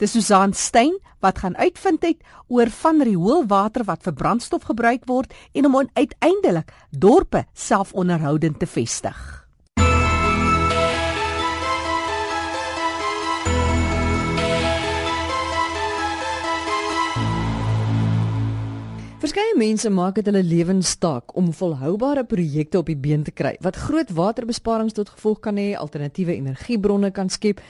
Dis Susan Stein wat gaan uitvind het oor van rioolwater wat vir brandstof gebruik word en om uiteindelik dorpe selfonderhoudend te vestig. Verskeie mense maak dit hulle lewenstaak om volhoubare projekte op die been te kry wat groot waterbesparings tot gevolg kan hê, alternatiewe energiebronne kan skep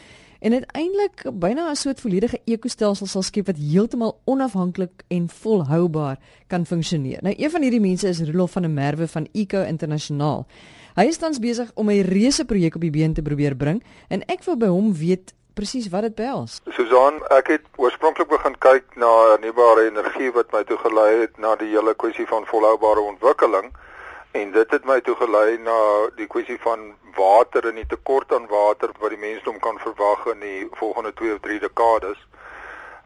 en uiteindelik byna 'n soort volledige ekostelsel sal skep wat heeltemal onafhanklik en volhoubaar kan funksioneer. Nou een van hierdie mense is Rolof van der Merwe van Eco Internasionaal. Hy is tans besig om 'n reuse projek op die been te probeer bring en ek wil by hom weet presies wat dit behels. Susan, ek het oorspronklik begin kyk na hernubare energie wat my toe gelei het na die hele kwessie van volhoubare ontwikkeling en dit het my toe gelei na die kwessie van water en die tekort aan water wat die mensdom kan verwag in die volgende 2 of 3 dekades.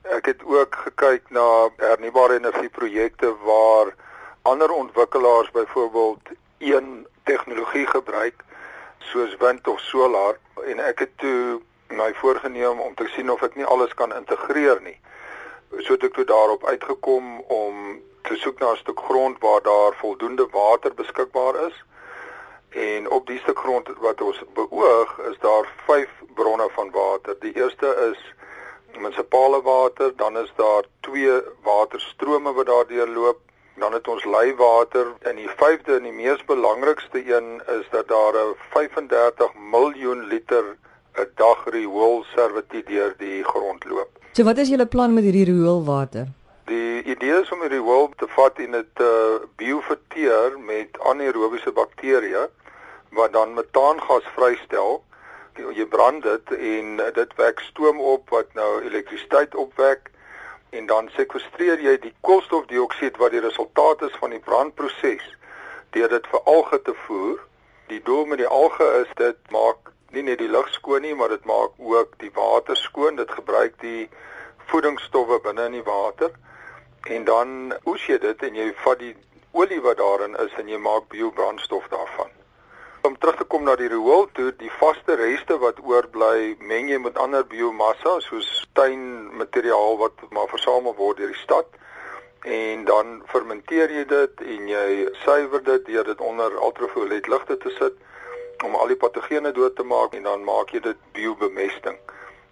Ek het ook gekyk na hernubare energieprojekte waar ander ontwikkelaars byvoorbeeld een tegnologie gebruik soos wind of solar en ek het toe my voorgenem om te sien of ek nie alles kan integreer nie. So het ek toe daarop uitgekom om te soek na 'n stuk grond waar daar voldoende water beskikbaar is. En op die stuk grond wat ons beoog, is daar 5 bronne van water. Die eerste is munisipale water, dan is daar twee waterstrome wat daardeur loop, dan het ons leiwater en die vyfde en die mees belangrikste een is dat daar 'n 35 miljoen liter 'n dag rioolservitie deur die grond loop. So wat is julle plan met hierdie rioolwater? Die idee is om die riool te vat en dit te uh, bioverteer met anaerobiese bakterieë wat dan metaangas vrystel. Jy brand dit en dit wek stoom op wat nou elektrisiteit opwek en dan sekwestreer jy die koolstofdioksied wat die resultaat is van die brandproses deur dit vir alge te voer. Die doel met die alge is dit maak nie net die lug skoon nie, maar dit maak ook die water skoon. Dit gebruik die voedingsstowwe binne in die water en dan oes jy dit en jy vat die olie wat daarin is en jy maak biobrandstof daarvan. Om terug te kom na die riool toe, die vaste reste wat oorbly, meng jy met ander biomassa soos tuinmateriaal wat maar versamel word deur die stad. En dan fermenteer jy dit en jy suiwer dit deur dit onder ultraviolet ligte te sit om al die patogene dood te maak en dan maak jy dit biobemesting.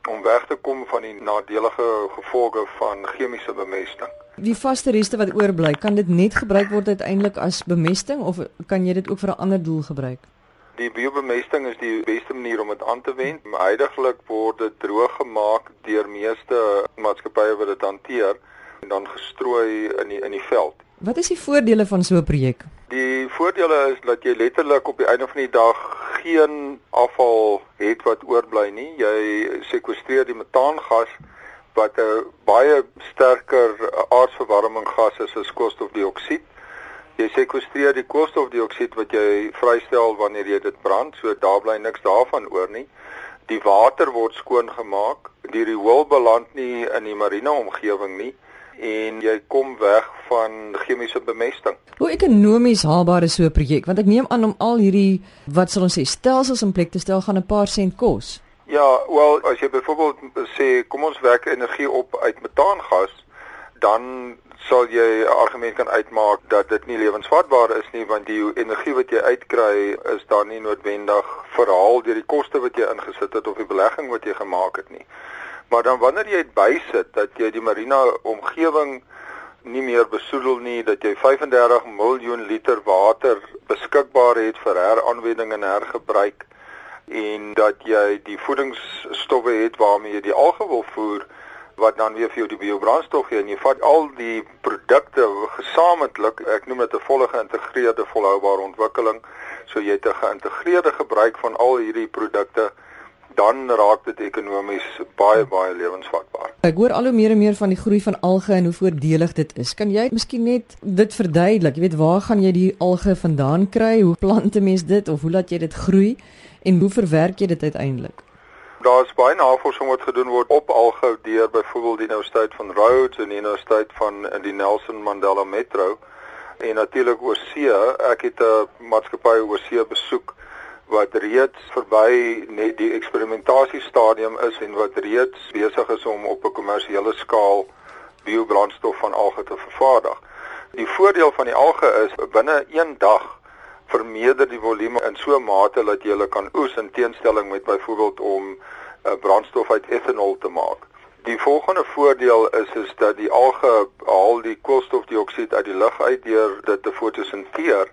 Om weg te kom van die nadelige gevolge van chemiese bemesting. Die vaste reste wat oorbly, kan dit net gebruik word uiteindelik as bemesting of kan jy dit ook vir 'n ander doel gebruik? Die biobemesting is die beste manier om dit aan te wend. Huidigelik word dit droog gemaak deur meeste maatskappye wat dit hanteer en dan gestrooi in die in die veld. Wat is die voordele van so 'n projek? Die voordele is dat jy letterlik op die einde van die dag geen afval het wat oorbly nie. Jy sekwestreer die metaangas wat 'n baie sterker aardverwarming gas is as koolstofdioksied jy sekwestreer die koolstofdioksied wat jy vrystel wanneer jy dit brand, so daar bly niks daarvan oor nie. Die water word skoon gemaak, die riool beland nie in die marine omgewing nie en jy kom weg van chemiese bemesting. Hoe ekonomies haalbaar is so 'n projek? Want ek neem aan om al hierdie wat sal ons sê stelsels in plek te stel gaan 'n paar sent kos. Ja, wel as jy byvoorbeeld sê kom ons werk energie op uit metaangas, dan sal jy 'n argument kan uitmaak dat dit nie lewensvatbaar is nie want die energie wat jy uitkry is dan nie noodwendig verhaal deur die koste wat jy ingesit het of die belegging wat jy gemaak het nie. Maar dan wanneer jy dit bysit dat jy die marina omgewing nie meer besoedel nie dat jy 35 miljoen liter water beskikbaar het vir heraanwending en hergebruik en dat jy die voedingsstowwe het waarmee jy die alge wil voer wat dan weer vir jou die biobrandstof gee en jy vat al die produkte gesamentlik ek noem dit 'n volle geïntegreerde volhoubare ontwikkeling. So jy het 'n geïntegreerde gebruik van al hierdie produkte dan raak dit ekonomies baie baie lewensvatbaar. Ek hoor al hoe meer en meer van die groei van alge en hoe voordelig dit is. Kan jy miskien net dit verduidelik? Jy weet waar gaan jy die alge vandaan kry? Hoe plant 'n mens dit of hoe laat jy dit groei en hoe verwerk jy dit uiteindelik? Daar's baie navorsing wat gedoen word op algou deur byvoorbeeld die Universiteit van Rhodes en die Universiteit van die Nelson Mandela Metro en natuurlik oorsee. Ek het 'n maatskappy oorsee besoek wat reeds verby net die eksperimentasiestadium is en wat reeds besig is om op 'n kommersiële skaal biobrandstof van alge te vervaardig. Die voordeel van die alge is binne 1 dag vermeerder die volume in so 'n mate dat jy hulle kan oes in teenstelling met byvoorbeeld om 'n uh, brandstof uit etanol te maak. Die volgende voordeel is is dat die alge haal die koolstofdioksied uit die lug uit deur dit te fotosinteer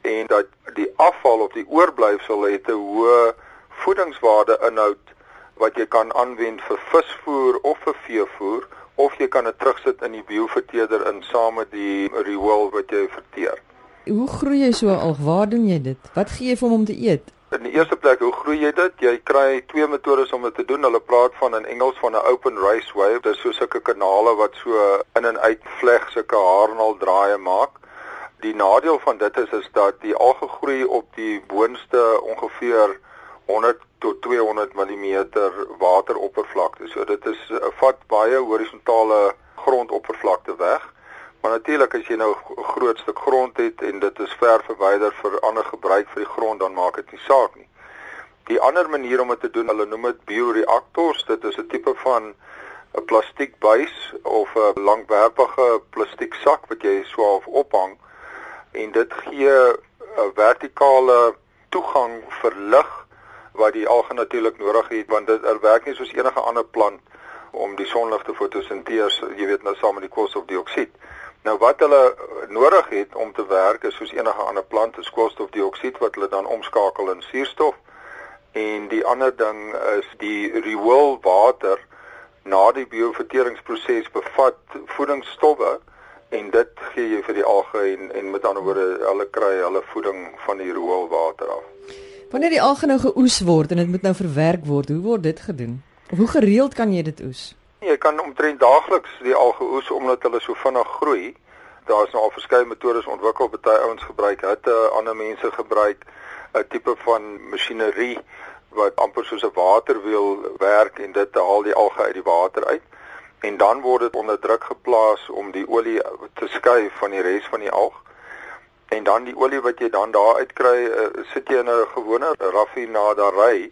en dat die afval of die oorblyfsel het 'n hoë voedingswaarde inhoud wat jy kan aanwend vir visvoer of vir veevoer of jy kan dit terugsit in die bioverteerder in saam met die riool wat jy verteer. Hoe groei jy so al? Waar doen jy dit? Wat gee jy vir hom om te eet? In die eerste plek, hoe groei jy dit? Jy kry twee metodes om dit te doen. Hulle praat van in Engels van 'n open raceway. Dit is so sulke kanale wat so in en uit vleg sulke haarnal draaie maak. Die nadeel van dit is is dat die alge groei op die boonste ongeveer 100 tot 200 mm wateroppervlakte. So dit is uh, vat baie horisontale grondoppervlakte weg. Maar natuurlik as jy nou 'n groot stuk grond het en dit is ver verwyder vir ander gebruik vir die grond, dan maak dit nie saak nie. Die ander manier om dit te doen, hulle noem dit bioreaktors. Dit is 'n tipe van 'n plastiekbuis of 'n langwerpige plastiek sak wat jy swaaf ophang en dit gee 'n vertikale toegang vir lig wat die alge natuurlik nodig het want dit er werk nie soos enige ander plant om die sonlig te fotosintees, jy weet nou saam met die koolstofdioksied. Nou wat hulle nodig het om te werk is soos enige ander plant, is koolstofdioksied wat hulle dan omskakel in suurstof. En die ander ding is die riool water na die bioverteringsproses bevat voedingsstowwe en dit gee jy vir die alge en en met ander woorde hulle kry hulle voeding van die riool water af. Wanneer die alge nou geoes word en dit moet nou verwerk word, hoe word dit gedoen? Of hoe gereeld kan jy dit oes? Jy kan omtrent daagliks die alge oes omdat hulle so vinnig groei. Daar is nou al verskeie metodes ontwikkel, baie ouens gebruik hitte, ander mense gebruik 'n tipe van masjinerie wat amper soos 'n waterwiel werk en dit haal die alge uit die water uit. En dan word dit onder druk geplaas om die olie te skei van die res van die alg en dan die olie wat jy dan daar uitkry uh, sit jy in 'n gewone raffinaderry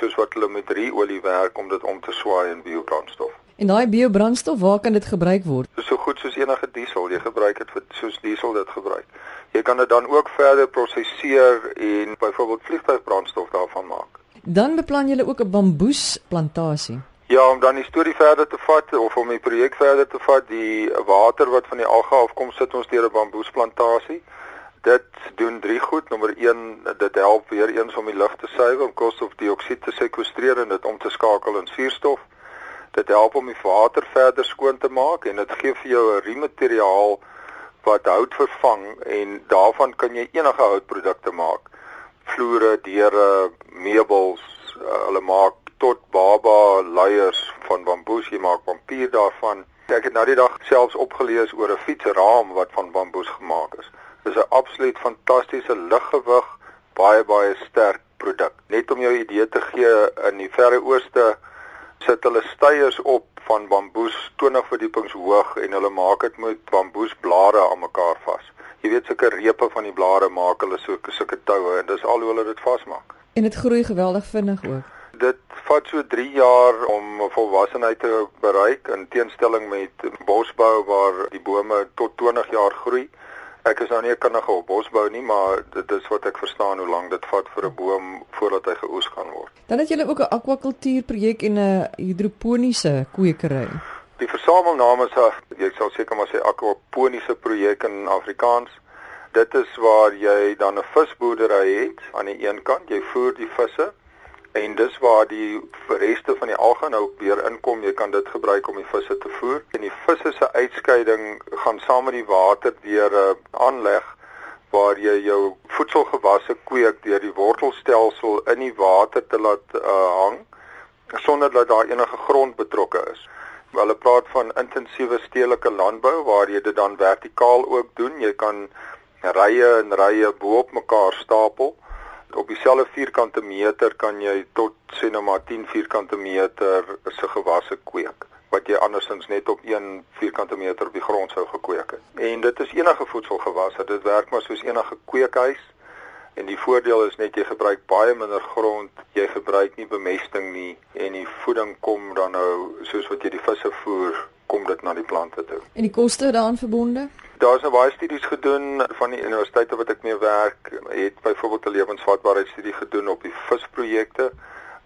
soos wat hulle met riolie werk om dit om te swaai in biobrandstof. En daai biobrandstof, waar kan dit gebruik word? So goed soos enige diesel, jy gebruik dit vir soos diesel dit gebruik. Jy kan dit dan ook verder prosesseer en byvoorbeeld vliegtuigbrandstof daarvan maak. Dan beplan jy ook 'n bamboesplantasie. Ja, om dan die storie verder te vat of om die projek verder te vat, die water wat van die alge afkom sit ons deur 'n bamboesplantasie dit doen drie goed. Nommer 1, dit help weer eens om die lug te suiwer, om koolstofdioksied te sekwestreer en dit om te skakel in suurstof. Dit help om die water verder skoon te maak en dit gee vir jou 'n riemateriaal wat hout vervang en daarvan kan jy enige houtprodukte maak. Vloere, deure, meubels, uh, hulle maak tot baba leiers van bamboes, jy maak pampier daarvan. Ek het nou die dag selfs opgelees oor 'n fietsraam wat van bamboes gemaak is. Dis 'n absoluut fantastiese liggewig, baie baie sterk produk. Net om jou idee te gee, in die Verre Ooste sit hulle steiers op van bamboes 20 verdiepings hoog en hulle maak dit met bamboesblare aan mekaar vas. Jy weet sulke repe van die blare maak hulle so sulke toue en dis al hoe hulle dit vasmaak. En dit groei geweldig vinnig ook. Vat so 3 jaar om volwassenheid te bereik in teenstelling met bosbou waar die bome tot 20 jaar groei. Ek is nou nie 'n kundige op bosbou nie, maar dit is wat ek verstaan hoe lank dit vat vir 'n boom voordat hy geoes kan word. Dan het julle ook 'n akwakultuurprojek en 'n hidroponiese kwekery. Die versamelnaam is jy sal seker maar sê akwaponiese projek in Afrikaans. Dit is waar jy dan 'n visboerdery het aan die een kant, jy voer die visse en dis waar die reste van die alge nou weer inkom. Jy kan dit gebruik om die visse te voer. En die visse se uitskeiding gaan saam met die water deur 'n aanleg waar jy jou voedselgewasse kweek deur die wortelstelsel in die water te laat uh, hang sonder dat daar enige grond betrokke is. Hulle praat van intensiewe stedelike landbou waar jy dit dan vertikaal ook doen. Jy kan rye en rye bo-op mekaar stapel op dieselfde vierkante meter kan jy tot sê nou maar 10 vierkante meter se gewasse kweek wat jy andersins net op 1 vierkante meter op die grond sou gekweek het. En dit is enige voedselgewasse. Dit werk maar soos enige kweekhuis En die voordeel is net jy gebruik baie minder grond, jy gebruik nie bemesting nie en die voeding kom dan nou soos wat jy die visse voer, kom dit na die plante toe. En die koste daaraan verbonde? Daar's nou baie studies gedoen van die universiteite wat ek mee werk, het byvoorbeeld 'n lewensvatbaarheidstudie gedoen op die visprojekte.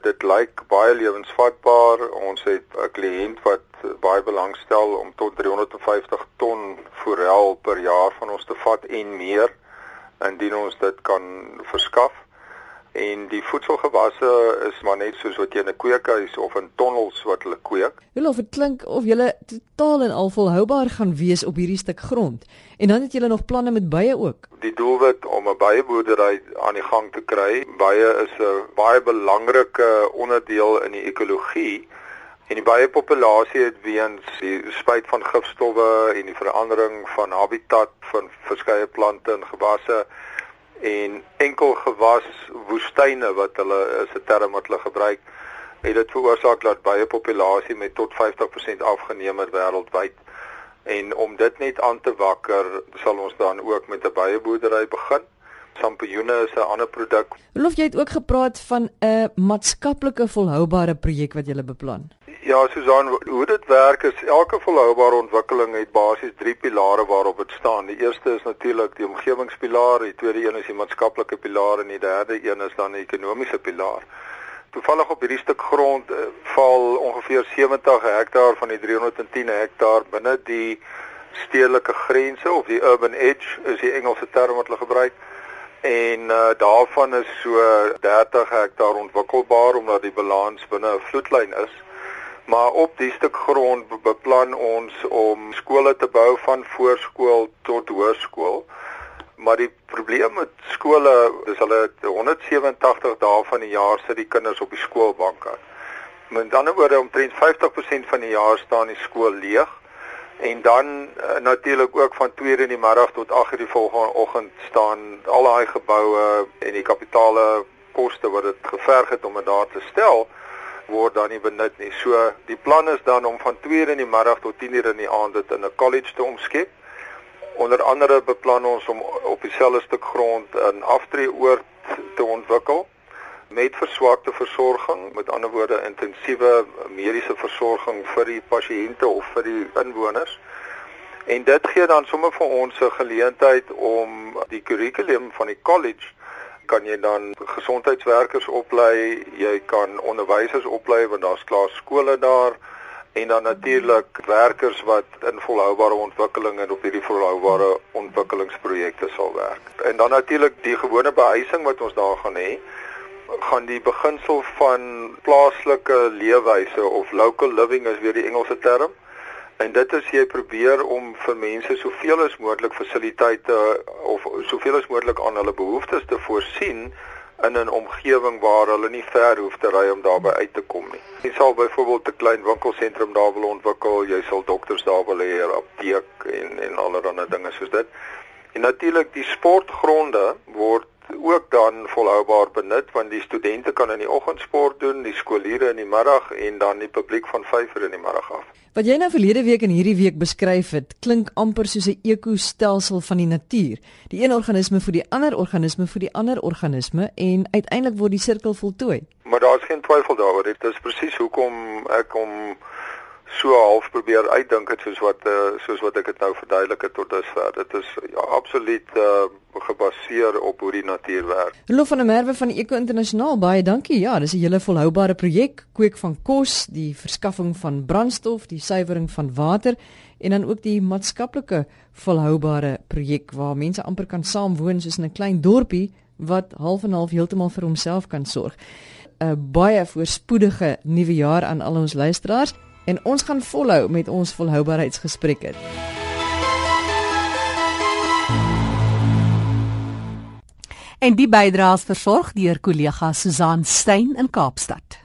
Dit lyk baie lewensvatbaar. Ons het 'n kliënt wat baie belangstel om tot 350 ton forel per jaar van ons te vat en meer indien ons dit kan verskaf. En die voedselgewasse is maar net soos wat jy in 'n kweekhuis of in tonnels wat hulle kweek. Hulle of dit klink of jy totaal en al volhoubaar gaan wees op hierdie stuk grond. En dan het jy nog planne met bye ook. Die doelwit om 'n byeboerdery aan die gang te kry. Bye is 'n baie belangrike onderdeel in die ekologie. En die baie populasie het weens die spuit van gifstowwe en die verandering van habitat van verskeie plante en gewasse en enkel gewas woestyne wat hulle is 'n term wat hulle gebruik het dit veroorsaak dat baie populasie met tot 50% afgeneem het wêreldwyd en om dit net aan te wakker sal ons dan ook met 'n baie boerdery begin Sampioene is 'n ander produk. Lof jy het ook gepraat van 'n maatskaplike volhoubare projek wat jy beplan. Ja, Susan, hoe dit werk is elke volhoubare ontwikkeling het basies drie pilare waarop dit staan. Die eerste is natuurlik die omgewingspilaar, die tweede een is die maatskaplike pilaar en die derde een is dan die ekonomiese pilaar. Toevallig op hierdie stuk grond uh, val ongeveer 70 hektaar van die 310 hektaar binne die stedelike grense of die urban edge is die Engelse term wat hulle gebruik en uh, daarvan is so 30 hektaar ontwikkelbaar omdat die balans binne 'n vloedlyn is. Maar op die stuk grond beplan ons om skole te bou van voorskool tot hoërskool. Maar die probleem met skole is hulle 187 dae van die jaar sit die kinders op die skoolbanke. Met ander woorde omtrent 50% van die jaar staan die skool leeg en dan uh, natuurlik ook van 2:00 in die middag tot 8:00 die volgende oggend staan al daai geboue en die kapitale koste wat dit geverg het om dit daar te stel word dan nie benut nie. So die plan is dan om van 2:00 in die middag tot 10:00 in die aand dit in 'n college te omskep. Onder andere beplan ons om op dieselfde stuk grond 'n aftreeoord te ontwikkel met verswakte versorging, met ander woorde intensiewe mediese versorging vir die pasiënte of vir die inwoners. En dit gee dan sommer vir ons 'n geleentheid om die kurrikulum van die college kan jy dan gesondheidswerkers oplei, jy kan onderwysers oplei want daar's klaar skole daar en dan natuurlik werkers wat in volhoubare ontwikkeling en op hierdie volhoubare ontwikkelingsprojekte sal werk. En dan natuurlik die gewone behuising wat ons daar gaan hê gaan die beginsel van plaaslike leefwyse of local living is weer die Engelse term. En dit is jy probeer om vir mense soveel as moontlik fasiliteite of soveel as moontlik aan hulle behoeftes te voorsien in 'n omgewing waar hulle nie ver hoef te ry om daarby uit te kom nie. Jy sal byvoorbeeld 'n klein winkelsentrum daar wil ontwikkel, jy sal dokters daar wil hê, 'n apteek en en allerlei dinge soos dit. En natuurlik die sportgronde word ook dan volhoubaar benut want die studente kan in die oggend sport doen, die skooliere in die middag en dan die publiek van 5:00 in die middag af. Wat jy nou verlede week en hierdie week beskryf het, klink amper soos 'n ekostelsel van die natuur. Die een organisme vir die ander organisme vir die ander organisme en uiteindelik word die sirkel voltooi. Maar daar's geen twyfel daaroor. Dit is presies hoekom ek om so half probeer uitdink het soos wat uh, soos wat ek dit nou verduidelik het tot dusver. Dit is ja, absoluut uh, gebaseer op hoe die natuur werk. Lof van der Merwe van Eco Internasionaal baie dankie. Ja, dis 'n hele volhoubare projek, kweek van kos, die verskaffing van brandstof, die suiwering van water en dan ook die maatskaplike volhoubare projek waar mense amper kan saamwoon soos in 'n klein dorpie wat half en half heeltemal vir homself kan sorg. 'n Baie voorspoedige nuwe jaar aan al ons luisteraars en ons gaan volhou met ons volhoubaarheidsgesprekke. En die bydraes versorg deur kollega Susan Stein in Kaapstad.